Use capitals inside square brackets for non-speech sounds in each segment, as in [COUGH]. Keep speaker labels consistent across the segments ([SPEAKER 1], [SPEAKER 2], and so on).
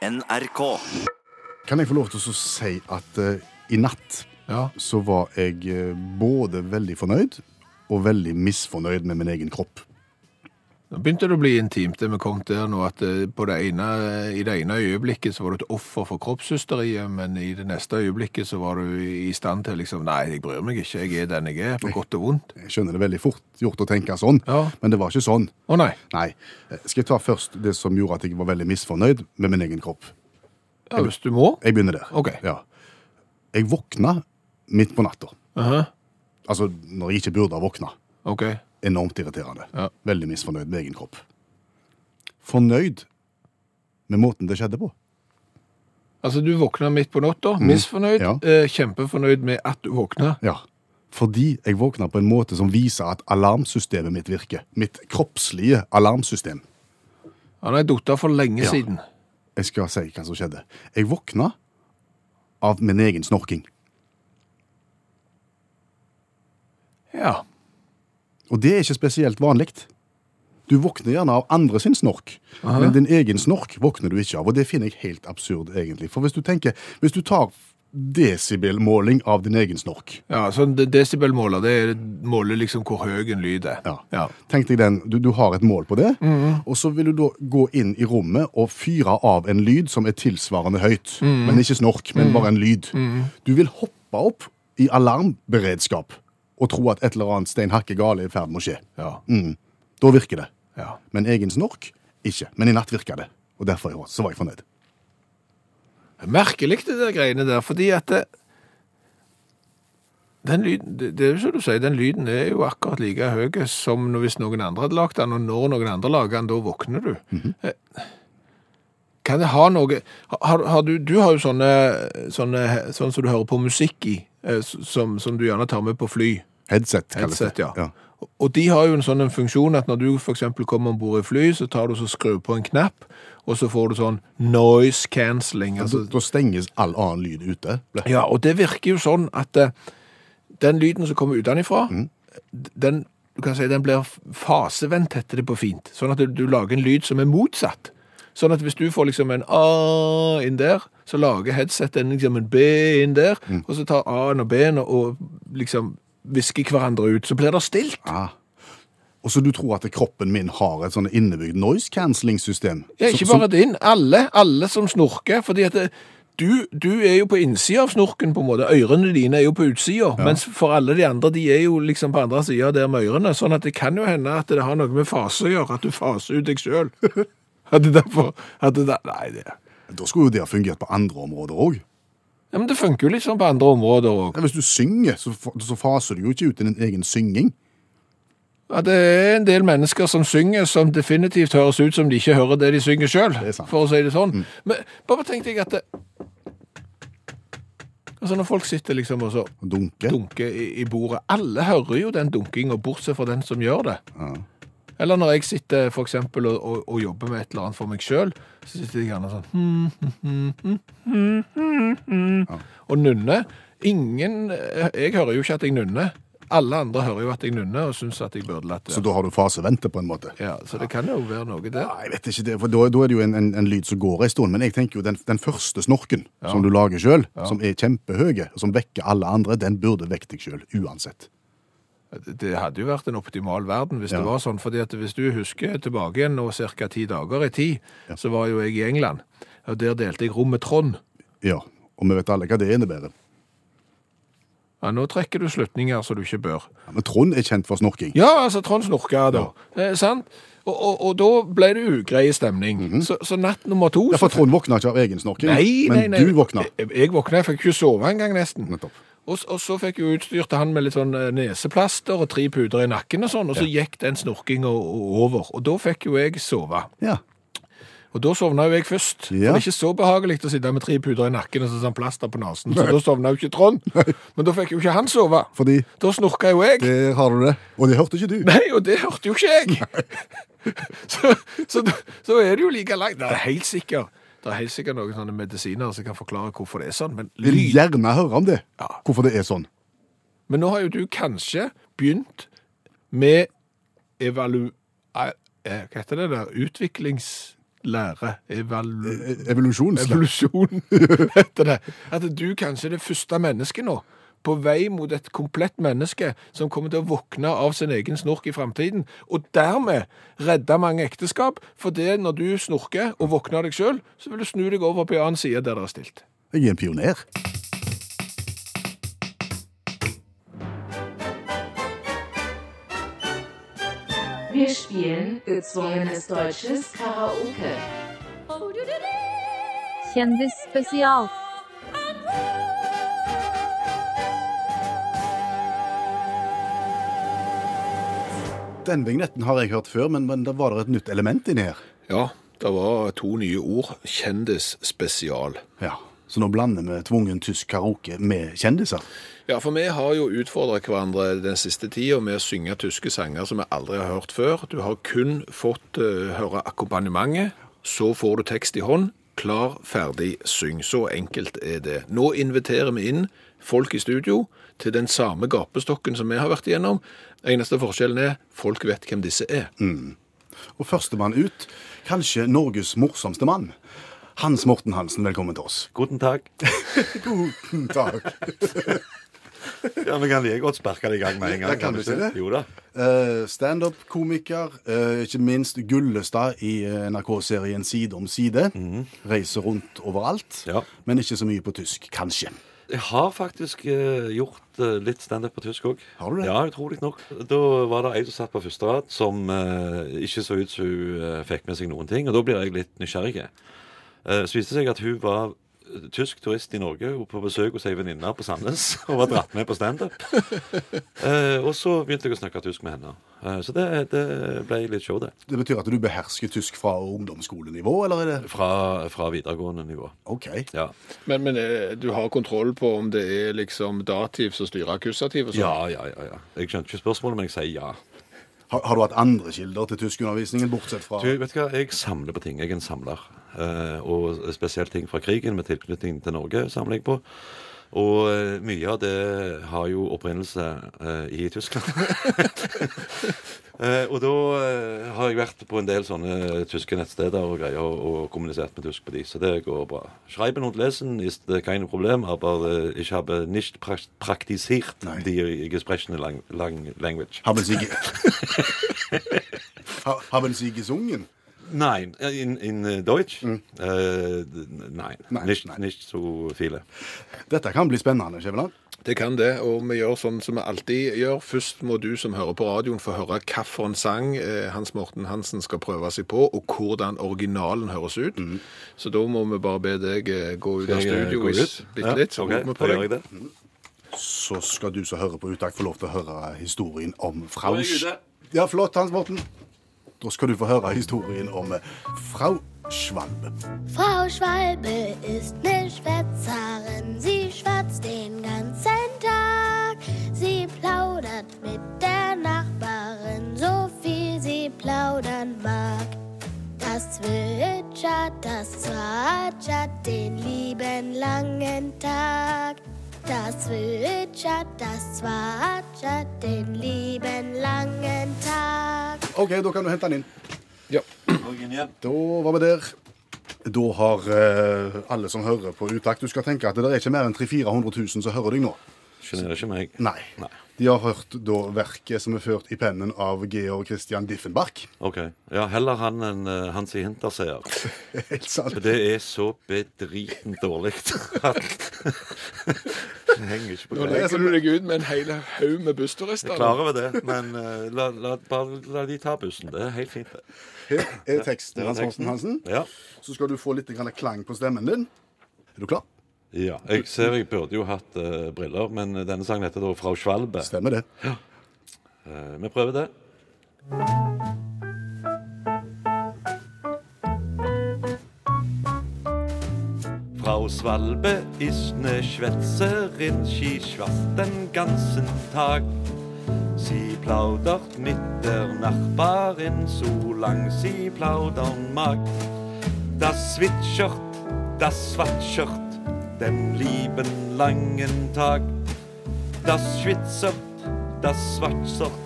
[SPEAKER 1] NRK.
[SPEAKER 2] Kan jeg få lov til å si at eh, i natt
[SPEAKER 3] Ja.
[SPEAKER 2] så var jeg eh, både veldig fornøyd og veldig misfornøyd med min egen kropp.
[SPEAKER 3] Nå begynte det å bli intimt, det vi kom der nå, at eh, på det ene, i det ene øyeblikket så var du et offer for kroppshysteriet, men i det neste øyeblikket så var du i stand til liksom, nei, jeg bryr meg ikke, jeg er den jeg er, på godt og vondt.
[SPEAKER 2] Jeg skjønner det veldig fort gjort å tenke sånn,
[SPEAKER 3] Ja.
[SPEAKER 2] men det var ikke sånn.
[SPEAKER 3] Å nei,
[SPEAKER 2] Nei. Eh, Skal jeg ta først det som gjorde at jeg var veldig misfornøyd med min egen kropp?
[SPEAKER 3] ja, hvis du må.
[SPEAKER 2] Jeg begynner der.
[SPEAKER 3] Ok.
[SPEAKER 2] Ja. Jeg våkna midt på natta.
[SPEAKER 3] Aha,
[SPEAKER 2] Altså når jeg ikke burde ha våkna.
[SPEAKER 3] ok.
[SPEAKER 2] Enormt irriterende.
[SPEAKER 3] Ja.
[SPEAKER 2] Veldig misfornøyd med egen kropp. Fornøyd med måten det skjedde på.
[SPEAKER 3] Altså, du våkna midt på natta, misfornøyd,
[SPEAKER 2] Ja.
[SPEAKER 3] eh, kjempefornøyd med at du våkna.
[SPEAKER 2] Ja. Fordi jeg våkna på en måte som viser at alarmsystemet mitt virker. Mitt kroppslige alarmsystem.
[SPEAKER 3] Han er dotta for lenge
[SPEAKER 2] Ja.
[SPEAKER 3] siden.
[SPEAKER 2] Jeg skal si hva som skjedde. Jeg våkna av min egen snorking.
[SPEAKER 3] Ja.
[SPEAKER 2] Og det er ikke spesielt vanlig. Du våkner gjerne av andre sin snork, men din egen snork våkner du ikke av. Og det finner jeg helt absurd, egentlig. For hvis du tenker, hvis du tar desibelmåling av din egen snork
[SPEAKER 3] Ja, så desibelmåler, det er- måler liksom hvor høy en lyd er.
[SPEAKER 2] ja.
[SPEAKER 3] Ja.
[SPEAKER 2] Tenk deg den, du, du har et mål på det, og så vil du da gå inn i rommet og fyre av en lyd som er tilsvarende høyt. Men ikke snork, men bare en lyd. Du vil hoppe opp i alarmberedskap og tro at et eller annet steinhakke gale er i ferd med å skje.
[SPEAKER 3] Ja.
[SPEAKER 2] Mm. Da virker det.
[SPEAKER 3] ja.
[SPEAKER 2] Men egen snork, ikke. Men i natt virka det. Og derfor så var jeg fornøyd.
[SPEAKER 3] Merkelig det der greiene der, fordi at det, den lyden, det, det er jo som du sier, den lyden er jo akkurat like høy som hvis noen andre hadde lagt den, og når noen andre lager den, da våkner du. Eh, Kan det ha noe har, har du, du har jo sånne, sånne sånn som du hører på musikk i, eh, som, som du gjerne tar med på fly.
[SPEAKER 2] Headset, kalles
[SPEAKER 3] Headset,
[SPEAKER 2] det.
[SPEAKER 3] ja. Og de har jo en sånn en funksjon at når du eksempel kommer ombord i fly, så tar du så skrur på en knapp, og så får du sånn noise cancelling. Altså,
[SPEAKER 2] da stenges all annen lyd ute.
[SPEAKER 3] ja, og det virker jo sånn at eh, den lyden som kommer utenifra, den, du kan si, den blir fasevendt, heter det på fint. Sånn at du, du lager en lyd som er motsatt. Sånn at hvis du får liksom en A inn der, så lager headsetet en, liksom en B inn der, og så tar A-en og B-en og, og liksom visker hverandre ut, så blir det stilt.
[SPEAKER 2] Ah. Og så du tror at kroppen min har et sånn innebygd noise cancelling-system?
[SPEAKER 3] Ja, ikke bare din. Alle, alle som snorker. fordi at det, du, du er jo på innsida av snorken, på en måte. Ørene dine er jo på utsida. Mens for alle de andre, de er jo liksom på andre sida der med ørene. Sånn at det kan jo hende at det har noe med fase å gjøre. At du faser ut deg sjøl. At [LAUGHS] det derfor at det der, Nei, det
[SPEAKER 2] Da skulle jo det ha fungert på andre områder òg.
[SPEAKER 3] Ja, Men det funker jo litt sånn på andre områder òg.
[SPEAKER 2] Hvis du synger, så, så faser du jo ikke ut din egen synging.
[SPEAKER 3] Ja, det er en del mennesker som synger som definitivt høres ut som de ikke hører det de synger sjøl, for å si det sånn. Men bare tenk deg at det, Altså Når folk sitter liksom og så
[SPEAKER 2] dunker,
[SPEAKER 3] dunker i, i bordet Alle hører jo den dunkinga, bortsett fra den som gjør det.
[SPEAKER 2] Ja.
[SPEAKER 3] Eller når jeg sitter for eksempel og, og, og jobber med et eller annet for meg sjøl, så sitter jeg gjerne sånn hmm, hmm, hmm, Og nunner Ingen Jeg hører jo ikke at jeg nunner. Alle andre hører jo at jeg nunner og syns at jeg burde latt det.
[SPEAKER 2] Så da har du fasevente, på en måte.
[SPEAKER 3] Ja, så det kan jo være noe der.
[SPEAKER 2] Nei, jeg vet ikke det, for da, da er det jo en, en, en lyd som går en stund. Men jeg tenker jo den, den første snorken som du lager sjøl, som er kjempehøy, og som vekker alle andre, den burde vekke deg sjøl uansett.
[SPEAKER 3] Det hadde jo vært en optimal verden hvis
[SPEAKER 2] Ja.
[SPEAKER 3] det var sånn. fordi at hvis du husker tilbake igjen nå ca. ti dager i tid, så var jo jeg i England. Og der delte jeg rom med Trond.
[SPEAKER 2] Ja, og vi vet alle hva det innebærer.
[SPEAKER 3] Ja, nå trekker du slutninger som du ikke bør.
[SPEAKER 2] Ja, men Trond er kjent for snorking.
[SPEAKER 3] Ja, altså Trond snorka da. Eh, sant? Og, og, og da ble det ugrei stemning. så, så natt nummer to
[SPEAKER 2] Ja, for Trond våkna ikke av egen snorking,
[SPEAKER 3] Nei, nei, nei, men
[SPEAKER 2] du våkna.
[SPEAKER 3] Jeg, jeg våkna, jeg fikk ikke sove engang nesten.
[SPEAKER 2] Nettopp.
[SPEAKER 3] Og, og så fikk jo utstyrte han med litt sånn eh, neseplaster og tre puder i nakken og sånn, og så gikk den snorkinga over. Og da fikk jo jeg sove.
[SPEAKER 2] Ja.
[SPEAKER 3] Og da sovna jo jeg først.
[SPEAKER 2] Ja.
[SPEAKER 3] det er ikke så behagelig å sitte med tre puder i nakken og sånn plaster på nesen. Så da sovna jo ikke Trond. [LAUGHS] Men da fikk jo ikke han sove.
[SPEAKER 2] Fordi
[SPEAKER 3] Da snorka jo jeg.
[SPEAKER 2] Det har du det. Og det hørte ikke du.
[SPEAKER 3] Nei, og det hørte jo ikke jeg. [LAUGHS] så, så, så er det jo like langt. Det er helt sikkert. Det er helt sikkert noen sånne medisiner som kan forklare hvorfor det er sånn. Men,
[SPEAKER 2] Vil
[SPEAKER 3] lyd,
[SPEAKER 2] gjerne høre om det.
[SPEAKER 3] Ja.
[SPEAKER 2] Hvorfor det er sånn.
[SPEAKER 3] men nå har jo du kanskje begynt med evalu... eh, Hva heter det der? Utviklingslære. Evalu
[SPEAKER 2] E- Evolusjonslære.
[SPEAKER 3] evolusjon, [LAUGHS] heter det. At du kanskje er det første mennesket nå, på vei mot et komplett menneske som kommer til å våkne av sin egen snork i framtiden, og dermed redde mange ekteskap. For det når du snorker og våkner deg sjøl, så vil du snu deg over på en annen side der det er stilt.
[SPEAKER 2] Jeg er en pioner.
[SPEAKER 1] Wir spielen gezwungenes deutsches Karaoke.
[SPEAKER 4] Kjendisspesial.
[SPEAKER 2] Den vignetten har jeg hørt før, men, men da var det et nytt element inni her.
[SPEAKER 3] Ja, det var to nye ord. Kjendisspesial.
[SPEAKER 2] Ja, Så nå blander vi tvungen tysk karaoke med kjendiser.
[SPEAKER 3] Ja, for vi har jo utfordret hverandre den siste tida med å synge tyske sanger som vi aldri har hørt før. Du har kun fått uh, høre akkompagnementet, så får du tekst i hånd. Klar, ferdig, syng. Så enkelt er det. Nå inviterer vi inn folk i studio til den samme gapestokken som vi har vært igjennom. Eneste forskjellen er folk vet hvem disse er.
[SPEAKER 2] Og førstemann ut, kanskje Norges morsomste mann. Hans Morten Hansen, velkommen til oss.
[SPEAKER 5] Guten takk. [LAUGHS]
[SPEAKER 2] Guten dag.
[SPEAKER 5] Ja, Vi kan like godt sparke det i gang med en gang.
[SPEAKER 2] Ja, kan du ikke det?
[SPEAKER 5] Jo da.
[SPEAKER 2] Uh, Standup-komiker, uh, ikke minst Gullestad i eh, NRK-serien Side om side. Reiser rundt overalt,
[SPEAKER 5] Ja.
[SPEAKER 2] men ikke så mye på tysk, kanskje.
[SPEAKER 5] Jeg har faktisk uh, gjort uh, litt standup på tysk òg.
[SPEAKER 2] Har du det?
[SPEAKER 5] Ja, utrolig nok. Da var det ei som satt på første rad, som uh, ikke så ut som hun fikk med seg noen ting. Og da blir jeg litt nysgjerrig. Så viste det seg at hun var tysk turist i Norge og på besøk hos ei venninne på Sandnes [LAUGHS] og var dratt med på standup. Eh, og så begynte jeg å snakke tysk med henne. Eh, så det, det ble litt show, det.
[SPEAKER 2] Det betyr at du behersker tysk fra ungdomsskolenivå, eller er det
[SPEAKER 5] Fra, fra videregående nivå.
[SPEAKER 2] OK.
[SPEAKER 5] Ja.
[SPEAKER 3] Men, men eh, du har kontroll på om det er liksom dativ som styrer akkusativ og sånn?
[SPEAKER 5] Ja, ja, ja, ja. Jeg skjønte ikke spørsmålet, men jeg sier ja.
[SPEAKER 2] Har, har du hatt andre kilder til tyskundervisningen, bortsett fra
[SPEAKER 5] Du, vet du hva, Jeg samler på ting. Jeg er en samler. Eh, og spesielt ting fra krigen med tilknytning til Norge samler jeg på. Og eh, mye av det har jo opprinnelse eh, i Tyskland. [LAUGHS] Eh, og da eh, har jeg vært på en del sånne tyske nettsteder og greier og, og kommunisert med tysk på de, så det går bra. Schreiben und lesen ist kein Problem, aber ich habe nicht praktisert
[SPEAKER 2] Nein.
[SPEAKER 5] die gesprochene lang lang language.
[SPEAKER 2] Haben Sie, ge [LAUGHS] haben Sie gesungen?
[SPEAKER 5] Nein, in, in äh, Deutsch? Mm. Uh, nein,
[SPEAKER 2] Nein,
[SPEAKER 5] nicht,
[SPEAKER 2] nein.
[SPEAKER 5] nicht so viele.
[SPEAKER 2] Dette kan bli spennende, Skjæveland.
[SPEAKER 3] Det kan det, og vi gjør sånn som vi alltid gjør. Først må du som hører på radioen få høre hvilken sang eh, Hans Morten Hansen skal prøve seg på, og hvordan originalen høres ut. Så da må vi bare be deg eh, gå ut av studio bitte litt, så
[SPEAKER 5] ok,
[SPEAKER 3] roper vi på deg.
[SPEAKER 2] Så skal du som hører på uttak, få lov til å høre historien om Frau
[SPEAKER 5] Nå jeg ute.
[SPEAKER 2] Ja, flott, Hans Morten. Da skal du få høre historien om eh, Frau Schwalbe.
[SPEAKER 6] Frau Schwalbe ist ne Schwätzerin, sie schwatzt den ganzen Tag. Sie plaudert mit der Nachbarin, so viel sie plaudern mag. Das zwitschert, das zwatschert den lieben langen Tag. Das zwitschert, das zwatschert den lieben langen Tag.
[SPEAKER 2] OK, da kan du hente den inn.
[SPEAKER 3] Ja.
[SPEAKER 2] Da var vi der. Da har eh, alle som hører på utakt Du skal tenke at det er ikke mer enn 300 000-400 000 som hører deg nå.
[SPEAKER 5] Sjenerer ikke meg.
[SPEAKER 2] Nei.
[SPEAKER 5] Nei.
[SPEAKER 2] De har hørt da verket som er ført i pennen av Georg Christian Diffenbach.
[SPEAKER 5] Ok. Ja, heller han enn uh, Hansi Hinterseer. [LAUGHS]
[SPEAKER 2] Helt sant.
[SPEAKER 5] For det er så bedritent dårlig at henger ikke på
[SPEAKER 3] Nå
[SPEAKER 5] greip.
[SPEAKER 3] legger du deg ut med en hel haug med bussturister.
[SPEAKER 5] Jeg er klar over det, men eh, la, la, bare la de ta bussen. Det er helt fint, det.
[SPEAKER 2] Her er teksten,
[SPEAKER 5] Det
[SPEAKER 2] Hans Morten. Hansen.
[SPEAKER 5] Ja.
[SPEAKER 2] Så skal du få litt grann klang på stemmen din. Er du klar?
[SPEAKER 5] ja. Jeg ser jeg burde jo hatt eh, briller, men denne sangen heter da Frau Schwalbe.
[SPEAKER 2] Stemmer det.
[SPEAKER 5] Eh, vi prøver det. Frau svalbe ist ne Schwätzerin, sie schwatzt den ganzen Tag. Sie plaudert mit der Nachbarin, solang sie plaudern mag. Das zwitschert, das swatschert, den lieben langen Tag. Das schwitzert, das swatschert,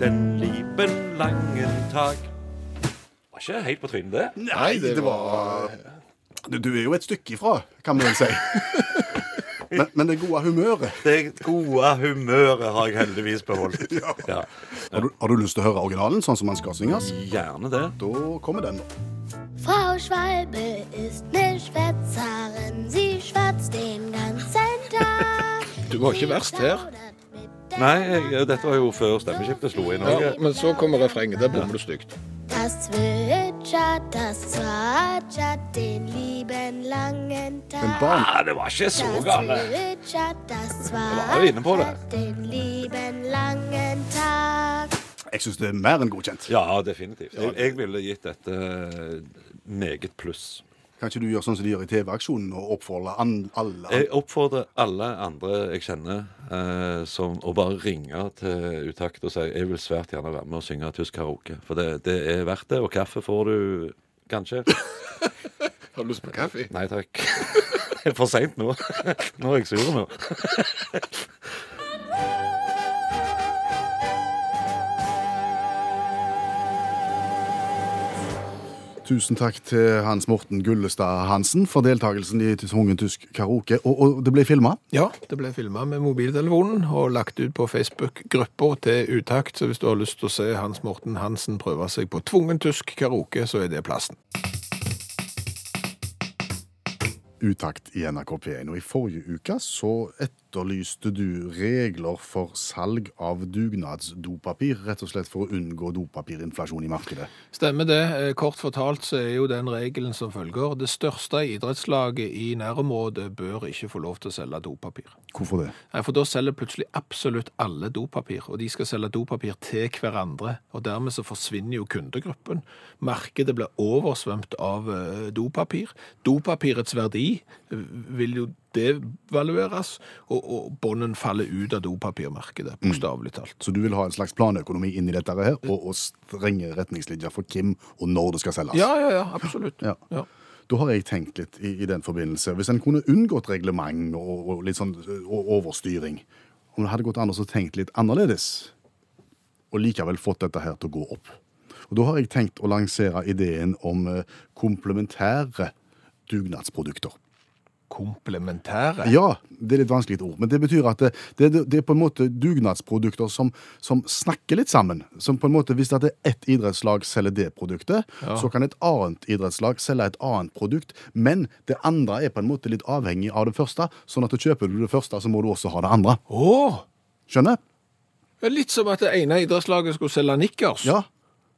[SPEAKER 5] den lieben langen Tag. var ikke helt på trynet, det.
[SPEAKER 2] Nei, det, var du, du er jo et stykke ifra, kan vi vel si. [LAUGHS] men, men det gode humøret
[SPEAKER 5] Det gode humøret har jeg heldigvis beholdt. [LAUGHS] Ja.
[SPEAKER 2] har du, har du lyst til å høre originalen, sånn som den skal synges?
[SPEAKER 5] Gjerne det.
[SPEAKER 2] Da kommer den, da.
[SPEAKER 6] Frau Schwalbe ist ne Schwätzerin, sie schwätzt den ganzen Tag.
[SPEAKER 3] Du var ikke verst her.
[SPEAKER 5] Nei, jeg, dette var jo før stemmeskiftet slo inn.
[SPEAKER 3] Ja, men så kommer refrenget. Der bommer du stygt.
[SPEAKER 6] Das zwitschert, das zwatschert den lieben langen Tag.
[SPEAKER 2] Men barn...
[SPEAKER 5] Ja, det var ikke så
[SPEAKER 6] zwitschert, das
[SPEAKER 5] var jo inne på det.
[SPEAKER 6] den lieben langen Tag.
[SPEAKER 2] Jeg syns det er mer enn godkjent.
[SPEAKER 5] Ja, definitivt. Jeg, jeg ville gitt dette eh, meget pluss.
[SPEAKER 2] Kan ikke du gjøre sånn som de gjør i TV-aksjonen, og oppfordre an, alle
[SPEAKER 5] Jeg oppfordrer alle andre jeg kjenner, eh, som å bare ringe til Utakt og si jeg vil svært gjerne være med og synge tysk karaoke. For det, det er verdt det. Og kaffe får du kanskje. [LAUGHS]
[SPEAKER 3] Har du lyst på kaffe?
[SPEAKER 5] Nei takk. [LAUGHS] Det er for seint nå. [LAUGHS] Nå er jeg sur nå.
[SPEAKER 2] Tusen takk til Hans Morten Gullestad Hansen for deltakelsen i Tvungen tysk karaoke. Og, og det ble filma.
[SPEAKER 3] Ja, det ble filma med mobiltelefonen og lagt ut på Facebook-gruppa til Utakt. Så hvis du har lyst til å se Hans Morten Hansen prøve seg på tvungen tysk karaoke, så er det plassen.
[SPEAKER 2] Utakt i NRK P1. Og i forrige uke så etterlyste du regler for salg av dugnadsdopapir, rett og slett for å unngå dopapirinflasjon i markedet.
[SPEAKER 3] Stemmer det. Eh, Kort fortalt så er jo den regelen som følger. Det største idrettslaget i nærområdet bør ikke få lov til å selge dopapir.
[SPEAKER 2] Hvorfor det?
[SPEAKER 3] Nei, For da selger plutselig absolutt alle dopapir, og de skal selge dopapir til hverandre. Og dermed så forsvinner jo kundegruppen. Markedet blir oversvømt av eh, dopapir. Dopapirets verdi vil jo devalueres, og, og bånden faller ut av dopapirmarkedet, bokstavelig talt.
[SPEAKER 2] Så du vil ha en slags planøkonomi inn i dette her, og, og strenge retningslinjer for hvem og når det skal selges?
[SPEAKER 3] Ja, ja, ja, absolutt.
[SPEAKER 2] Ja.
[SPEAKER 3] Ja.
[SPEAKER 2] Da har jeg tenkt litt i, i den forbindelse. Hvis en kunne unngått reglement og, og litt sånn overstyring, om det hadde gått an å tenke litt annerledes, og likevel fått dette her til å gå opp. Og Da har jeg tenkt å lansere ideen om komplementære dugnadsprodukter.
[SPEAKER 3] Komplementære.
[SPEAKER 2] Ja, det er litt vanskelig et ord, men det betyr at det, det, det er på en måte dugnadsprodukter som, som snakker litt sammen. Som på en måte, Hvis det er ett idrettslag selger det produktet, så kan et annet idrettslag selge et annet produkt, men det andre er på en måte litt avhengig av det første, sånn at kjøper du det første, så må du også ha det andre.
[SPEAKER 3] Åh!
[SPEAKER 2] Skjønner?
[SPEAKER 3] Er Litt som at det ene idrettslaget skulle selge nikkers,
[SPEAKER 2] Ja,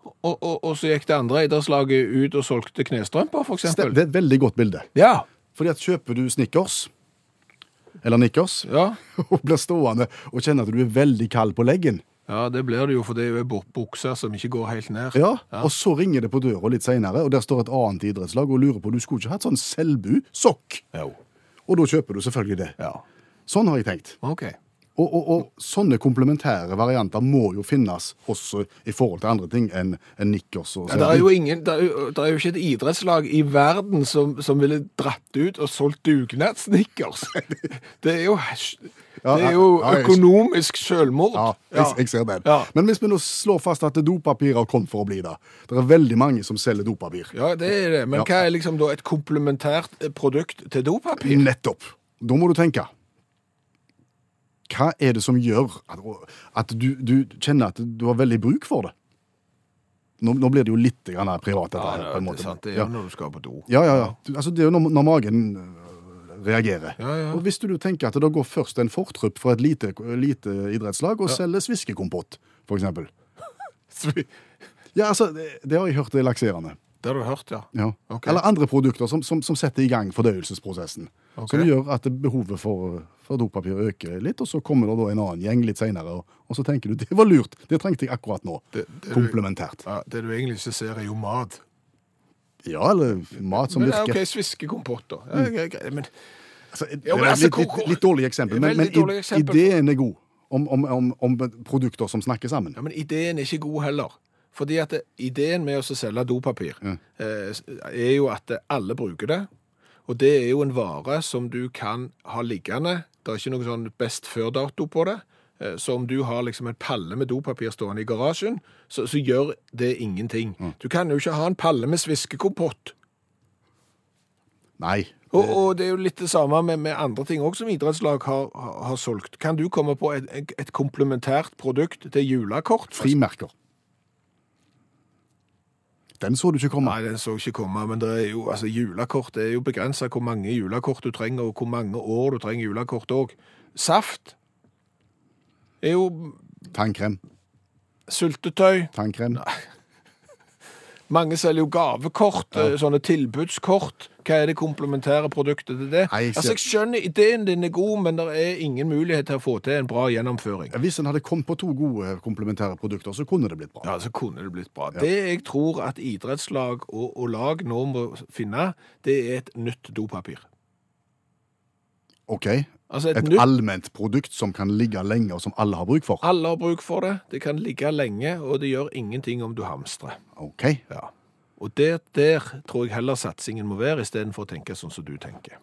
[SPEAKER 3] og, og, og så gikk det andre idrettslaget ut og solgte knestrømper, for
[SPEAKER 2] det er et veldig godt bilde.
[SPEAKER 3] Ja,
[SPEAKER 2] Fordi at kjøper du Snickers, eller Nikkers,
[SPEAKER 3] ja. [LAUGHS]
[SPEAKER 2] og blir stående og kjenner at du er veldig kald på leggen,
[SPEAKER 3] Ja, det blir det jo, for det er jo bukser som ikke går helt ned.
[SPEAKER 2] Ja, og så ringer det på døra litt senere, og der står et annet idrettslag og lurer på du skulle ikke hatt sånn Selbu-sokk. Og da kjøper du selvfølgelig det.
[SPEAKER 3] Ja.
[SPEAKER 2] Sånn har jeg tenkt.
[SPEAKER 3] Ok.
[SPEAKER 2] Og, og, og sånne komplementære varianter må jo finnes også i forhold til andre ting enn en nikkers og
[SPEAKER 3] Ja, det, er jo ingen, det, er jo, det er jo ikke et idrettslag i verden som, som ville dratt ut og solgt dugnadsnikkers. [LAUGHS] Det er jo, det er jo økonomisk selvmord.
[SPEAKER 2] Ja, jeg, jeg ser den.
[SPEAKER 3] Ja.
[SPEAKER 2] Men hvis vi nå slår fast at dopapir har kommet for å bli det Det er veldig mange som selger dopapir.
[SPEAKER 3] Ja, det er det. Men
[SPEAKER 2] Ja.
[SPEAKER 3] hva er liksom da et komplementært eh, produkt til dopapir?
[SPEAKER 2] Nettopp. Da må du tenke. Hva er det som gjør at, du, du kjenner at du har veldig bruk for det? Nå, nå blir det jo litt grann privat, dette
[SPEAKER 3] Ja, det
[SPEAKER 2] på en
[SPEAKER 3] er. Det er
[SPEAKER 2] Ja.
[SPEAKER 3] jo når du skal på do.
[SPEAKER 2] Ja, ja, ja. Altså, det er jo når, når magen øh, reagerer.
[SPEAKER 3] Ja, ja.
[SPEAKER 2] Og hvis du tenker at det da går først en fortrupp fra et lite, lite idrettslag og selger sviskekompott, eksempel. [LAUGHS] Ja, altså, det, det har jeg hørt er lakserende.
[SPEAKER 3] Det har du hørt, ja.
[SPEAKER 2] Ja.
[SPEAKER 3] Okay.
[SPEAKER 2] Eller andre produkter som, som, som setter i gang fordøyelsesprosessen.
[SPEAKER 3] Okay.
[SPEAKER 2] Som gjør at behovet for, for dopapir øker litt, og så kommer det da en annen gjeng litt senere, og, og så tenker du det var lurt, det trengte jeg akkurat nå.
[SPEAKER 3] Det- det-
[SPEAKER 2] Komplementært.
[SPEAKER 3] ja. Det du egentlig ikke ser, er jo mat.
[SPEAKER 2] Ja, eller mat som
[SPEAKER 3] Men,
[SPEAKER 2] virker.
[SPEAKER 3] ok, Sviskekompott, da. Ja, ja, okay, men
[SPEAKER 2] Altså,
[SPEAKER 3] Jo, men altså,
[SPEAKER 2] litt, litt, litt dårlig eksempel, men, men
[SPEAKER 3] dårlig eksempel.
[SPEAKER 2] ideen er god om, om, om, om produkter som snakker sammen.
[SPEAKER 3] Ja, men ideen er ikke god heller. Fordi at det, ideen med å selge dopapir
[SPEAKER 2] Ja.
[SPEAKER 3] eh, er jo at alle bruker det. Og det er jo en vare som du kan ha liggende. Det er ikke noe sånn best før-dato på det. eh, så om du har liksom en palle med dopapir stående i garasjen, så, så gjør det ingenting. Du kan jo ikke ha en palle med sviskekompott.
[SPEAKER 2] Nei.
[SPEAKER 3] Og, og det er jo litt det samme med, med andre ting også som idrettslag har, har, har solgt. Kan du komme på et- et komplementært produkt til julekort?
[SPEAKER 2] Frimerker. Den så du ikke komme.
[SPEAKER 3] Nei, den så ikke komme, men det er jo, altså, julekort det er jo begrenset hvor mange julekort du trenger, og hvor mange år du trenger julekort òg. Saft er jo
[SPEAKER 2] Tannkrem.
[SPEAKER 3] syltetøy.
[SPEAKER 2] Tannkrem. [LAUGHS]
[SPEAKER 3] Mange selger jo gavekort, ja. sånne tilbudskort. Hva er det komplementære produktet til det?
[SPEAKER 2] Nei, jeg
[SPEAKER 3] altså, jeg skjønner ideen din er god, men det er ingen mulighet til å få til en bra gjennomføring.
[SPEAKER 2] Hvis en hadde kommet på to gode komplementære produkter, så kunne det blitt bra.
[SPEAKER 3] Ja, så kunne det blitt bra. Det jeg tror at idrettslag og, og lag nå må finne, det er et nytt dopapir.
[SPEAKER 2] OK.
[SPEAKER 3] Altså et,
[SPEAKER 2] Et
[SPEAKER 3] nytt
[SPEAKER 2] allment produkt som kan ligge lenge, og som alle har bruk for.
[SPEAKER 3] Alle har bruk for det. Det kan ligge lenge, og det gjør ingenting om du hamstrer.
[SPEAKER 2] OK.
[SPEAKER 3] Ja. Og der, der tror jeg heller satsingen må være, istedenfor å tenke sånn som du tenker.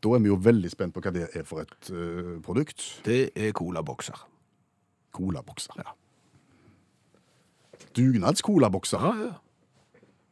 [SPEAKER 2] Da er vi jo veldig spent på hva det er for et uh, produkt.
[SPEAKER 3] Det er colabokser.
[SPEAKER 2] Colabokser. Ja. Dugnadscolabokser.
[SPEAKER 3] Ja, ja.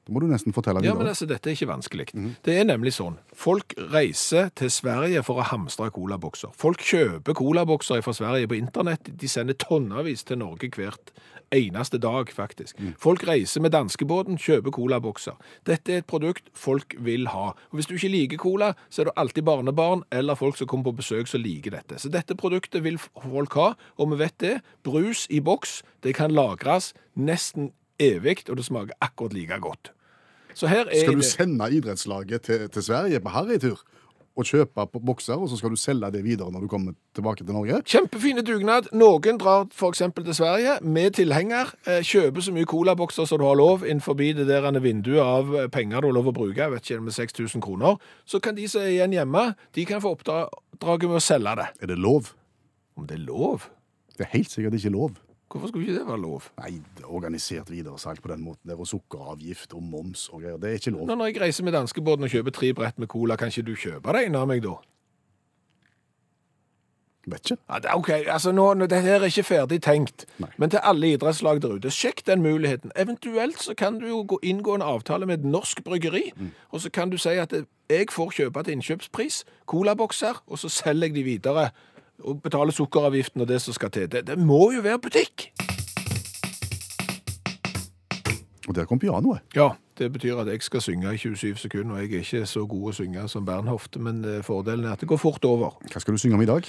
[SPEAKER 2] Da må du nesten fortelle
[SPEAKER 3] Ja, men altså, dette er ikke vanskelig. Det er nemlig sånn. Folk reiser til Sverige for å hamstre colabokser. Folk kjøper colabokser fra Sverige på internett. De sender tonnevis til Norge hvert eneste dag, faktisk. Folk reiser med danskebåten, kjøper colabokser. Dette er et produkt folk vil ha. Og hvis du ikke liker cola, så er det alltid barnebarn eller folk som kommer på besøk som liker dette. Så dette produktet vil folk ha, og vi vet det. Brus i boks, det kan lagres nesten evig, og det smaker akkurat like godt. Så her er
[SPEAKER 2] Skal du
[SPEAKER 3] det-
[SPEAKER 2] sende idrettslaget til, til Sverige på harrytur og kjøpe på bokser, og så skal du selge det videre når du kommer tilbake til Norge?
[SPEAKER 3] Kjempefine dugnad. Noen drar f.eks. til Sverige med tilhenger, eh, kjøper så mye colabokser som du har lov innenfor det der vinduet av eh, penger du har lov å bruke, jeg vet ikke, med 6000 kroner. Så kan de som er igjen hjemme, de kan få oppdraget med å selge det.
[SPEAKER 2] Er det lov?
[SPEAKER 3] Om det er lov?
[SPEAKER 2] Det er helt sikkert ikke lov.
[SPEAKER 3] Hvorfor skulle ikke det være lov?
[SPEAKER 2] Nei, er organisert videresalg på den måten. Det var og sukkeravgift og moms og greier. Det er ikke lov.
[SPEAKER 3] Nå, når jeg reiser med danskebåten og kjøper tre brett med cola, kan ikke du kjøpe det en av meg da?
[SPEAKER 2] Vet ikke.
[SPEAKER 3] Ja, det ok, altså nå, det her er ikke ferdig tenkt,
[SPEAKER 2] Nei.
[SPEAKER 3] men til alle idrettslag der ute, sjekk den muligheten. Eventuelt så kan du jo gå, inngå en avtale med et norsk bryggeri, og så kan du si at jeg får kjøpe til innkjøpspris, colabokser, og så selger jeg de videre, og betale sukkeravgiften og det som skal til. Det, det må jo være butikk!
[SPEAKER 2] Og der kom pianoet.
[SPEAKER 3] Ja, det betyr at jeg skal synge i 27 sekunder, og jeg er ikke så god å synge som Bernhoft, men eh, fordelen er at det går fort over.
[SPEAKER 2] Hva skal du synge om i dag?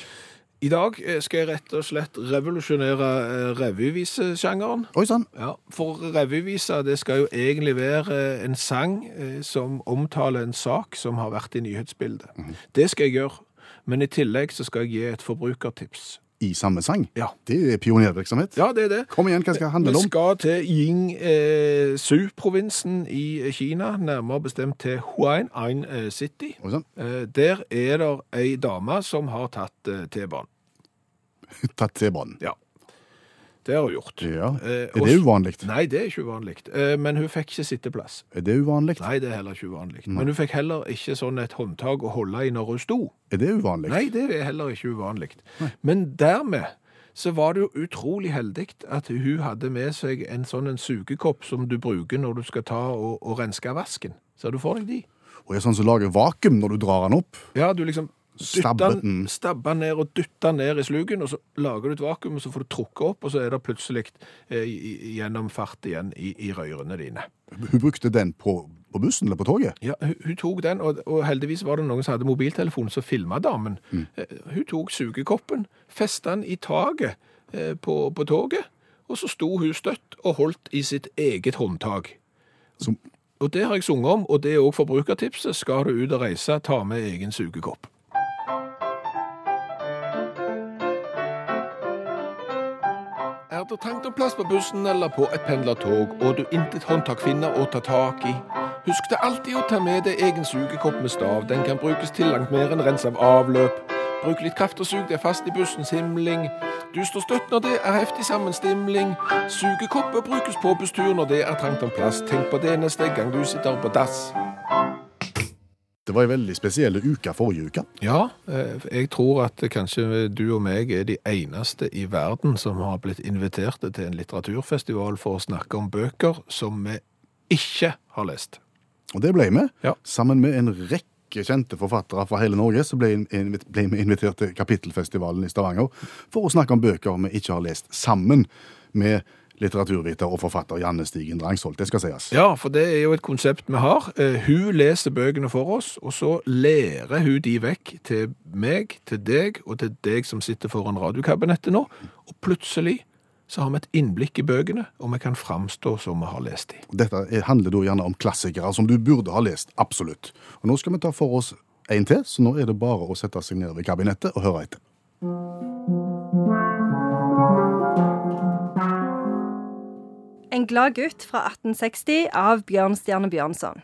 [SPEAKER 3] I dag eh, skal jeg rett og slett revolusjonere eh, revyvisesjangeren.
[SPEAKER 2] Oi sann.
[SPEAKER 3] Ja, for revyvisa det skal jo egentlig være en sang som omtaler en sak som har vært i nyhetsbildet. Det skal jeg gjøre, men i tillegg så skal jeg gi et forbrukertips.
[SPEAKER 2] I samme sang?
[SPEAKER 3] Ja.
[SPEAKER 2] Det er pionervirksomhet.
[SPEAKER 3] Ja, det er det.
[SPEAKER 2] Kom igjen, hva skal det handle om?
[SPEAKER 3] Vi skal til Yingsu-provinsen i Kina, nærmere bestemt til Huainan eh, City.
[SPEAKER 2] Oi.
[SPEAKER 3] Eh, Der er det ei dame som har tatt eh, T-banen. [LAUGHS]
[SPEAKER 2] Tatt T-banen.
[SPEAKER 3] Ja, det har hun gjort.
[SPEAKER 2] Ja.
[SPEAKER 3] Eh,
[SPEAKER 2] Er det uvanlig?
[SPEAKER 3] Nei, det er ikke uvanlig. Eh, Men hun fikk ikke sitteplass.
[SPEAKER 2] Er det uvanlig?
[SPEAKER 3] Nei, det er heller ikke uvanlig. Men hun fikk heller ikke sånn et håndtak å holde i når hun sto.
[SPEAKER 2] Er det uvanlig?
[SPEAKER 3] Nei, det er heller ikke uvanlig. Men dermed så var det jo utrolig heldig at hun hadde med seg en sånn en sugekopp som du bruker når du skal ta og, og renske vasken. Ser du for deg de?
[SPEAKER 2] Og er sånn som lager vakuum når du drar den opp?
[SPEAKER 3] Ja, du liksom
[SPEAKER 2] Stabber den.
[SPEAKER 3] Stabbe ned og dytte ned i sluken, og så lager du et vakuum, og så får du trukket opp, og så er det plutselig eh, gjennom fart igjen i, i røyrene dine.
[SPEAKER 2] Hun brukte den på, på bussen eller på toget?
[SPEAKER 3] Ja, hun, hun tok den, og, og heldigvis var det noen som hadde mobiltelefon som filma damen. Eh, Hun tok sugekoppen, festa den i taket eh, på, på toget, og så sto hun støtt og holdt i sitt eget håndtak.
[SPEAKER 2] Som,
[SPEAKER 3] Og det har jeg sunget om, og det er òg forbrukertipset. Skal du ut og reise, ta med egen sugekopp. Er det trangt om plass på bussen eller på et pendlertog, og du intet håndtak finner å ta tak i? Husk det alltid å ta med deg egen sugekopp med stav. Den kan brukes til langt mer enn rens av avløp. Bruk litt kraft og sug deg fast i bussens himling. Du står støtt når det er heftig sammenstimling. Sugekopper brukes på busstur når det er trangt om plass. Tenk på det neste gang du sitter på dass.
[SPEAKER 2] Det var en veldig spesiell uke forrige uke.
[SPEAKER 3] Ja, eh, jeg tror at kanskje du og meg er de eneste i verden som har blitt invitert til en litteraturfestival for å snakke om bøker som vi ikke har lest.
[SPEAKER 2] Og det ble vi.
[SPEAKER 3] Ja.
[SPEAKER 2] Sammen med en rekke kjente forfattere fra hele Norge så ble vi invitert til Kapittelfestivalen i Stavanger for å snakke om bøker vi ikke har lest, sammen med litteraturviter og forfatter Janne Stigen Drangsholt. Det skal sies.
[SPEAKER 3] Ja, for det er jo et konsept vi har. Eh, Hun leser bøkene for oss, og så lærer hun de vekk til meg, til deg og til deg som sitter foran radiokabinettet nå. Og plutselig så har vi et innblikk i bøkene, og vi kan framstå som vi har lest de.
[SPEAKER 2] Dette er- handler da gjerne om klassikere som du burde ha lest, absolutt. Og nå skal vi ta for oss en til, så nå er det bare å sette seg ned ved kabinettet og høre etter.
[SPEAKER 7] En glad gutt fra 1860 av Bjørnstjerne Bjørnson.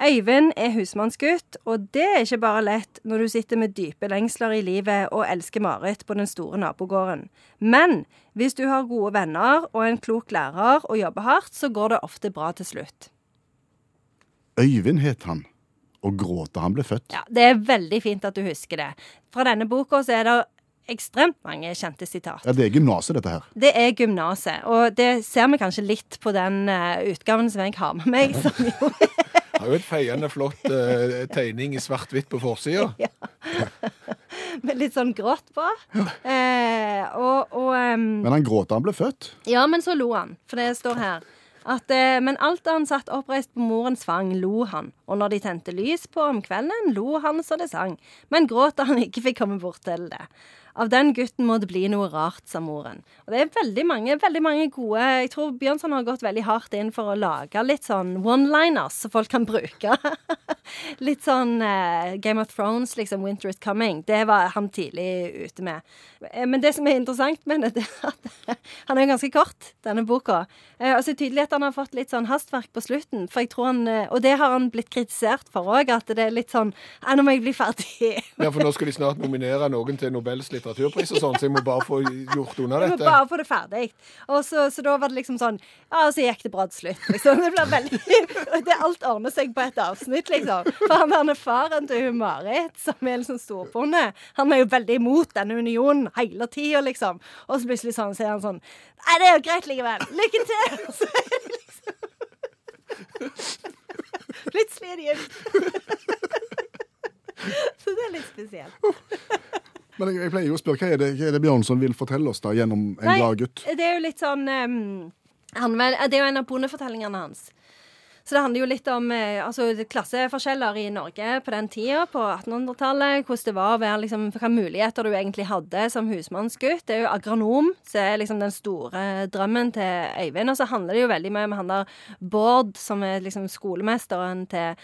[SPEAKER 7] Øyvind er husmannsgutt, og det er ikke bare lett når du sitter med dype lengsler i livet og elsker Marit på den store nabogården. Men hvis du har gode venner og en klok lærer og jobber hardt, så går det ofte bra til slutt.
[SPEAKER 2] Øyvind het han, og gråt da han ble født.
[SPEAKER 7] Ja, Det er veldig fint at du husker det. Fra denne boka så er det ekstremt mange kjente sitat.
[SPEAKER 2] Ja, det er gymnaset, dette her.
[SPEAKER 7] Det er gymnaset, og det ser vi kanskje litt på den uh, utgaven som jeg har med meg. [LAUGHS] Som jo
[SPEAKER 3] Har jo et feiende flott uh, tegning i svart-hvitt på forsida. [LAUGHS] Ja.
[SPEAKER 7] med litt sånn grått på. Eh, og, og um...
[SPEAKER 2] Men han gråt da han ble født.
[SPEAKER 7] Ja, men så lo han, for det står her. At, eh, men alt da han satt oppreist på morens fang, lo han. Og når de tente lys på om kvelden, lo han så det sang. Men gråt da han ikke fikk komme bort til det. Av den gutten må det bli noe rart, sa moren. Og det er veldig mange, veldig mange gode Jeg tror Bjørnson har gått veldig hardt inn for å lage litt sånn one-liners som folk kan bruke. [LAUGHS] litt sånn eh, Game of Thrones, liksom Winter is Coming. Det var han tidlig ute med. Eh, Men det som er interessant med det, er at [LAUGHS] han er jo ganske kort, denne boka. Eh, og så er det tydelig at han har fått litt sånn hastverk på slutten. For jeg tror han, eh, Og det har han blitt kritisert for òg, at det er litt sånn «Ja, Nå må jeg bli ferdig. [LAUGHS]
[SPEAKER 3] Ja, for nå skal de snart nominere noen til Nobels litteraturpris og sånn, så jeg må bare få gjort unna
[SPEAKER 7] Jeg må bare få det ferdig. Og så, så da var det liksom sånn Ja, og så gikk det bra til slutt. Liksom. Det blir veldig [LAUGHS] det Alt ordner seg på et avsnitt, liksom. For han er faren til hun Marit, som er liksom storbonde, han er jo veldig imot denne unionen hele tida, liksom. Og så plutselig sånn, så er han sånn Nei, det er jo greit likevel. Lykke til! Så er det liksom Plutselig er de. Så det er litt spesielt.
[SPEAKER 2] Men jeg, jeg pleier jo å spørre, hva er det, hva er det Bjørnson vil fortelle oss da gjennom En
[SPEAKER 7] Nei,
[SPEAKER 2] glad gutt?
[SPEAKER 7] Det er jo litt sånn um, han, Det er jo en av bondefortellingene hans. Så det handler jo litt om eh, altså, klasseforskjeller i Norge på den tida, på 1800-tallet. Hvordan det var å være liksom, Hvilke muligheter du egentlig hadde som husmannsgutt. Det er jo agronom som er liksom den store drømmen til Øyvind. Og så handler det jo veldig mye om han der Bård, som er liksom skolemesteren til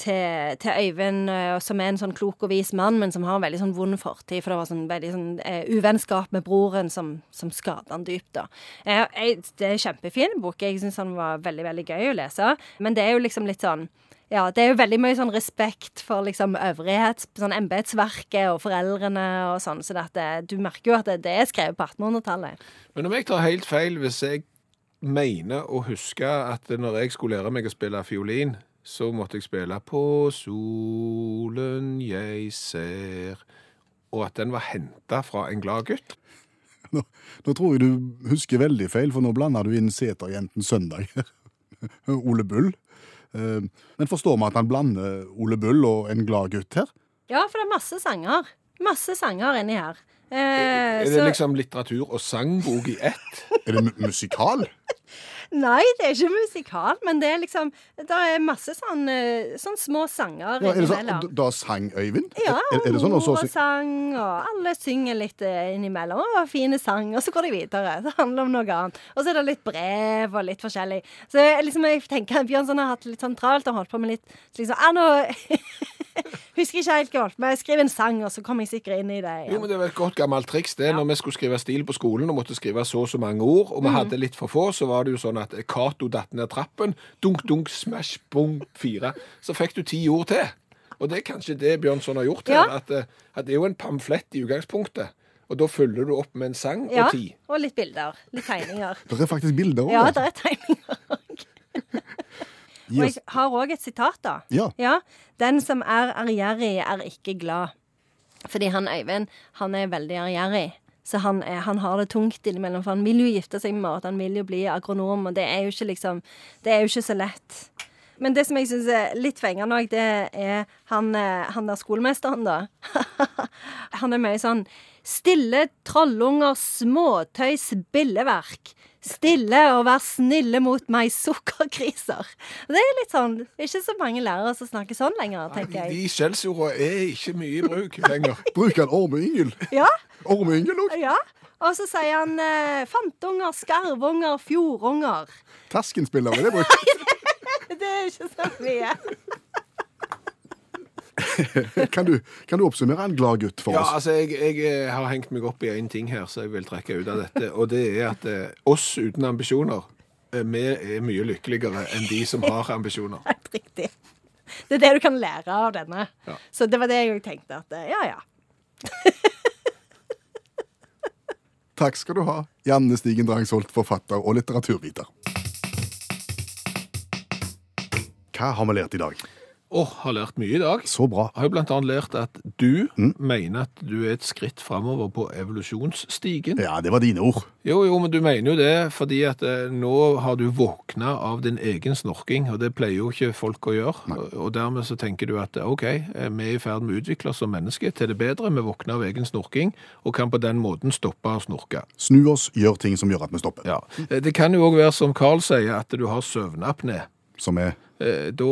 [SPEAKER 7] til, til Øyvind, eh, som er en sånn klok og vis mann, men som har en veldig sånn vond fortid. For det var sånn veldig sånn uh, uvennskap med broren som, som skadet han dypt, da. Eh, jeg, det er en kjempefin bok. Jeg syns han var veldig, veldig gøy å lese. Men det er jo liksom litt sånn ja, det er jo veldig mye sånn respekt for liksom øvrighets... Sånn embetsverket og foreldrene og sånn. Så det, du merker jo at det, det er skrevet på 1800-tallet.
[SPEAKER 3] Men om jeg tar helt feil hvis jeg mener å huske at når jeg skulle lære meg å spille fiolin, så måtte jeg spille på solen jeg ser, og at den var henta fra en glad gutt. [LAUGHS]
[SPEAKER 2] Nå, nå tror jeg du husker veldig feil, for nå blander du inn Seterjenten Søndag. [LAUGHS] Ole Bull. Eh, Men forstår vi at han blander Ole Bull og En glad gutt her?
[SPEAKER 7] Ja, for det er masse sanger. Masse sanger inni her. Eh,
[SPEAKER 3] Er det
[SPEAKER 7] så-
[SPEAKER 3] liksom litteratur og sangbok i ett? [LAUGHS]
[SPEAKER 2] Er det mu musikal?
[SPEAKER 7] Nei, det er ikke musikal, men det er liksom Det er masse sånn, eh, sånn små sanger
[SPEAKER 2] Ja,
[SPEAKER 7] innimellom.
[SPEAKER 2] da sang Øyvind?
[SPEAKER 7] Ja,
[SPEAKER 2] er, er det sånn? Og
[SPEAKER 7] mor og sang, og alle synger litt eh, innimellom. Å, fine sang, og så går de videre. [LAUGHS] Det handler om noe annet. Og så er det litt brev og litt forskjellig. Så jeg, liksom, jeg tenker Bjørnson har hatt litt sånn travelt og holdt på med litt liksom, ah, nå Husker ikke helt hva jeg skriver en sang, og så kommer jeg sikkert inn i det.
[SPEAKER 3] Jo, men Det var et godt gammelt triks det. Når vi skulle skrive stil på skolen og måtte skrive så og så mange ord, og vi
[SPEAKER 7] Mm.
[SPEAKER 3] hadde litt for få, så var det jo sånn at Cato datt ned trappen. Dunk, dunk, smash, bong, fire. Så fikk du ti ord til. Og det er kanskje det Bjørnson har gjort her.
[SPEAKER 7] Ja.
[SPEAKER 3] At, eh, at det er jo en pamflett i utgangspunktet. Og da følger du opp med en sang
[SPEAKER 7] Ja,
[SPEAKER 3] og ti.
[SPEAKER 7] og litt bilder. Litt tegninger. [LAUGHS]
[SPEAKER 2] det er faktisk bilder òg.
[SPEAKER 7] Ja, det er tegninger òg. [LAUGHS] Og jeg har òg et sitat, da.
[SPEAKER 2] Ja.
[SPEAKER 7] Den som er ærgjerrig, er ikke glad. Fordi han Øyvind, han er veldig ærgjerrig. Så han, er, han har det tungt innimellom, for han vil jo gifte seg med Marit, han vil jo bli agronom, og det er jo ikke liksom Det er jo ikke så lett. Men det som jeg syns er litt fengende òg, det er han, eh, han der skolemesteren, da. [LAUGHS] han er mye sånn Stille trollunger, småtøys, billeverk. Stille og vær snille mot meg, sukkergriser. Det er litt sånn ikke så mange lærere som snakker sånn lenger, tenker jeg.
[SPEAKER 3] De skjellsordene er ikke mye i bruk lenger.
[SPEAKER 2] Bruker han ormeyngel?
[SPEAKER 7] Ja,
[SPEAKER 2] Ormeyngel òg?
[SPEAKER 7] ja. Og så sier han eh, fantunger, skarvunger, fjordunger.
[SPEAKER 2] Taskenspiller, vil jeg bruke. [LAUGHS]
[SPEAKER 7] Det er ikke så mye. [LAUGHS]
[SPEAKER 2] Kan du, kan du oppsummere en glad gutt for
[SPEAKER 3] Ja,
[SPEAKER 2] oss?
[SPEAKER 3] altså, jeg, jeg eh, har hengt meg opp i én ting her, så jeg vil trekke ut av dette. Og det er at eh, oss uten ambisjoner, eh, vi er mye lykkeligere enn de som [LAUGHS] har ambisjoner.
[SPEAKER 7] Helt riktig. Det er det du kan lære av denne.
[SPEAKER 3] Ja.
[SPEAKER 7] Så det var det jeg tenkte at eh, ja, ja. [LAUGHS]
[SPEAKER 2] Takk skal du ha, Janne Stigen Drangsholt, forfatter og litteraturviter. Hva har vi lært i dag?
[SPEAKER 3] Åh, har lært mye i dag.
[SPEAKER 2] Så bra.
[SPEAKER 3] Jeg har jo blant annet lært at du mener at du er et skritt framover på evolusjonsstigen.
[SPEAKER 2] Ja, det var dine ord.
[SPEAKER 3] Jo, jo, men du mener jo det fordi at eh, nå har du våkna av din egen snorking, og det pleier jo ikke folk å gjøre. Og, og dermed så tenker du at eh, OK, eh, vi er i ferd med å utvikle oss som mennesker til det bedre. Vi våkner av egen snorking, og kan på den måten stoppe å snorke.
[SPEAKER 2] Snu oss, gjør ting som gjør at vi stopper.
[SPEAKER 3] Ja. Eh, Det kan jo òg være som Carl sier, at du har søvnapné.
[SPEAKER 2] Som er
[SPEAKER 3] Da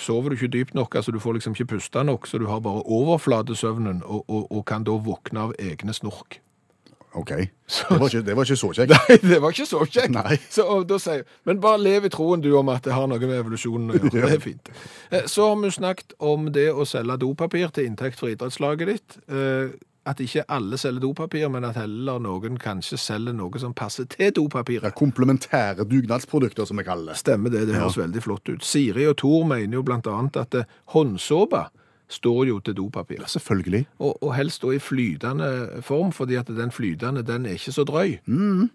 [SPEAKER 3] sover du ikke dypt nok, altså du får liksom ikke puste nok, så du har bare overflatesøvnen, og, og, og kan da våkne av egne snork.
[SPEAKER 2] OK. Det var ikke, det var ikke så kjekt. [LAUGHS]
[SPEAKER 3] Nei, det var ikke så kjekt.
[SPEAKER 2] Nei.
[SPEAKER 3] Så, jeg, men bare lev i troen du om at det har noe med evolusjonen å gjøre. [LAUGHS] Det er fint. Eh, Så har vi snakket om det å selge dopapir til inntekt for idrettslaget ditt. At ikke alle selger dopapir, men at heller noen kanskje selger noe som passer til dopapir.
[SPEAKER 2] Ja, komplementære dugnadsprodukter, som vi kaller det.
[SPEAKER 3] Stemmer det, det høres veldig flott ut. Siri og Tor mener jo blant annet at eh, håndsåpe står jo til dopapir.
[SPEAKER 2] Ja, Selvfølgelig.
[SPEAKER 3] Og, og helst da i flytende form, fordi at den flytende, den er ikke så drøy.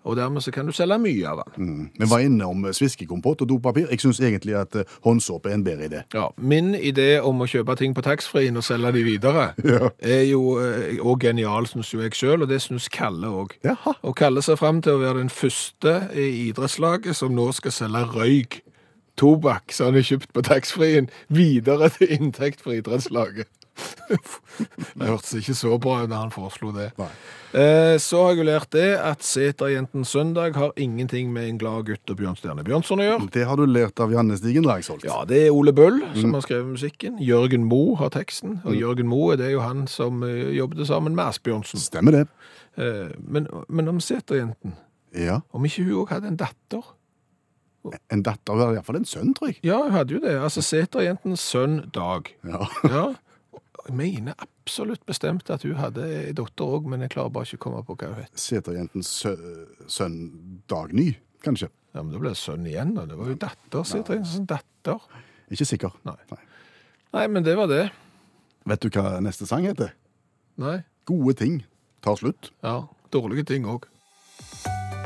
[SPEAKER 3] Og dermed så kan du selge mye av den.
[SPEAKER 2] Mm. Vi var inne om sviskekompott og dopapir. Jeg syns egentlig at eh, håndsåpe er en bedre idé.
[SPEAKER 3] Ja, min idé om å kjøpe ting på taxfree og selge de videre, [LAUGHS]
[SPEAKER 2] Ja.
[SPEAKER 3] er jo òg også genial, synes jo jeg selv, og det synes Kalle.
[SPEAKER 2] Jaha.
[SPEAKER 3] Og Kalle ser frem til å være den første i idrettslaget som nå skal selge røyk, tobakk, som han har kjøpt på taxfree videre til inntekt for idrettslaget. [LAUGHS] det hørtes ikke så bra ut da han foreslo det. Eh, Så har jeg lært det at Seterjenten søndag har ingenting med en glad gutt og Bjørnstjerne Bjørnson å gjøre.
[SPEAKER 2] Det har du lært av Janne Stigen Dragsholt.
[SPEAKER 3] Ja, det er Ole Bøll som har skrevet musikken. Jørgen Moe har teksten. Og Jørgen Moe det er jo han som eh, jobbet sammen med Asbjørnsen.
[SPEAKER 2] Stemmer det.
[SPEAKER 3] Eh, Men, men om Seterjenten,
[SPEAKER 2] Ja.
[SPEAKER 3] om ikke hun òg hadde en datter?
[SPEAKER 2] En datter, eller iallfall en sønn, tror jeg.
[SPEAKER 3] Ja, hun hadde jo det. Altså Seterjentens sønn Dag.
[SPEAKER 2] Ja.
[SPEAKER 3] Ja. Jeg mener absolutt bestemt at hun hadde ei datter òg, men jeg klarer bare ikke å komme på hva hun het.
[SPEAKER 2] Seterjentens sø sønn Dagny, kanskje.
[SPEAKER 3] Ja, men da ble det sønn igjen, da. det var jo datter. Seterjentens datter.
[SPEAKER 2] Ikke sikker.
[SPEAKER 3] Nei. Nei, men det var det.
[SPEAKER 2] Vet du hva neste sang heter?
[SPEAKER 3] Nei.
[SPEAKER 2] Gode ting tar slutt.
[SPEAKER 3] Ja. Dårlige ting òg.